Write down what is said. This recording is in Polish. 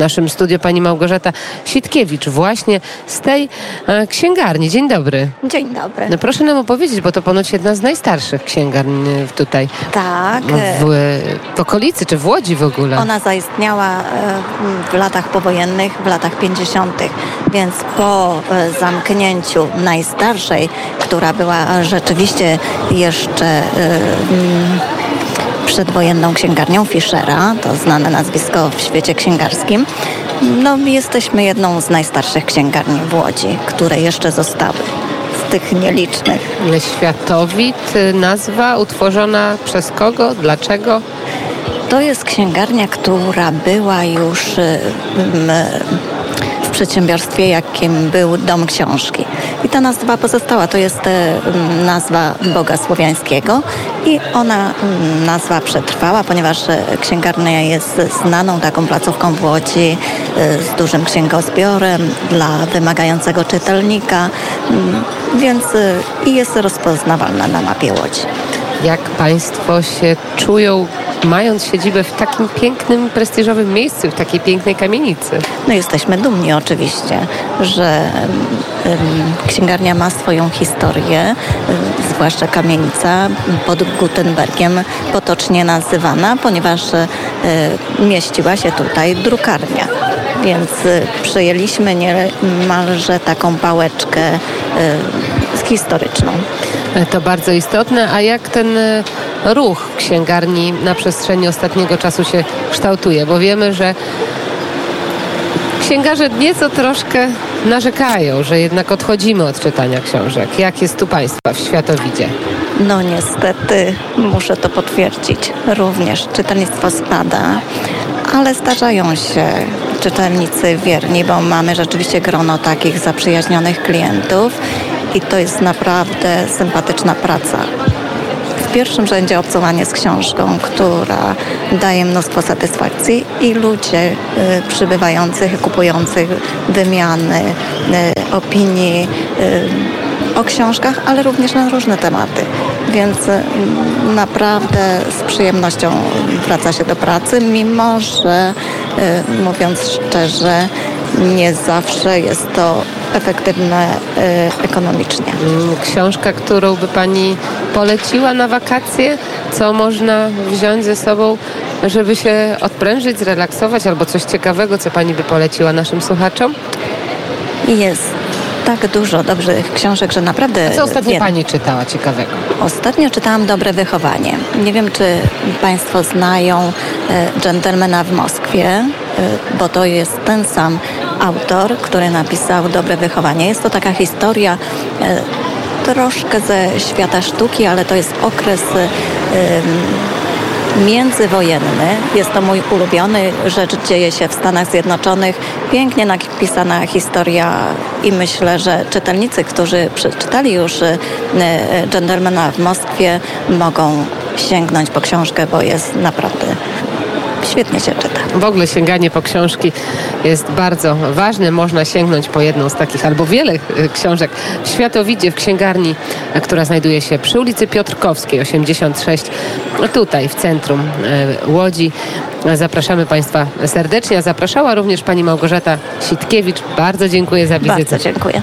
W naszym studiu pani Małgorzata Sitkiewicz właśnie z tej e, księgarni. Dzień dobry. Dzień dobry. No proszę nam opowiedzieć, bo to ponoć jedna z najstarszych księgarni e, tutaj Tak, w, w okolicy, czy w Łodzi w ogóle. ona zaistniała e, w latach powojennych, w latach 50., więc po zamknięciu najstarszej, która była rzeczywiście jeszcze przedwojenną księgarnią Fischera, to znane nazwisko w świecie księgarskim, no jesteśmy jedną z najstarszych księgarni w Łodzi, które jeszcze zostały z tych nielicznych. Światowit, nazwa utworzona przez kogo, dlaczego? To jest księgarnia, która była już przedsiębiorstwie, jakim był Dom Książki. I ta nazwa pozostała. To jest e, m, nazwa Boga Słowiańskiego i ona m, nazwa przetrwała, ponieważ e, księgarnia jest znaną taką placówką w Łodzi e, z dużym księgozbiorem dla wymagającego czytelnika, m, więc i jest rozpoznawalna na mapie Łodzi. Jak państwo się czują, mając siedzibę w takim pięknym, prestiżowym miejscu, w takiej pięknej kamienicy? No jesteśmy dumni oczywiście, że księgarnia ma swoją historię, zwłaszcza kamienica pod Gutenbergiem potocznie nazywana, ponieważ e, mieściła się tutaj drukarnia. Więc e, przejęliśmy niemalże taką pałeczkę e, historyczną. To bardzo istotne. A jak ten ruch księgarni na przestrzeni ostatniego czasu się kształtuje? Bo wiemy, że księgarze nieco troszkę narzekają, że jednak odchodzimy od czytania książek. Jak jest tu Państwa w Światowidzie? No niestety muszę to potwierdzić. Również czytelnictwo spada, ale zdarzają się czytelnicy wierni, bo mamy rzeczywiście grono takich zaprzyjaźnionych klientów i to jest naprawdę sympatyczna praca. W pierwszym rzędzie obcowanie z książką, która daje mnóstwo satysfakcji i ludzie y, przybywających, kupujących wymiany, y, opinii y, o książkach, ale również na różne tematy. Więc naprawdę z przyjemnością wraca się do pracy, mimo że mówiąc szczerze, nie zawsze jest to efektywne y, ekonomicznie. Mm, Książka, którą by Pani poleciła na wakacje? Co można wziąć ze sobą, żeby się odprężyć, zrelaksować? Albo coś ciekawego, co Pani by poleciła naszym słuchaczom? Jest tak dużo dobrych książek, że naprawdę... Co ostatnio wiem. Pani czytała ciekawego? Ostatnio czytałam Dobre Wychowanie. Nie wiem, czy Państwo znają Dżentelmena w Moskwie, e, bo to jest ten sam autor, który napisał Dobre Wychowanie. Jest to taka historia e, troszkę ze świata sztuki, ale to jest okres e, międzywojenny. Jest to mój ulubiony. Rzecz dzieje się w Stanach Zjednoczonych. Pięknie napisana historia i myślę, że czytelnicy, którzy przeczytali już e, Gentlemana w Moskwie mogą sięgnąć po książkę, bo jest naprawdę świetnie się czyta. W ogóle sięganie po książki jest bardzo ważne. Można sięgnąć po jedną z takich albo wiele e, książek w Światowidzie w księgarni, e, która znajduje się przy ulicy Piotrkowskiej 86, tutaj w centrum e, Łodzi. Zapraszamy Państwa serdecznie. Zapraszała również Pani Małgorzata Sitkiewicz. Bardzo dziękuję za wizytę. Bardzo dziękuję.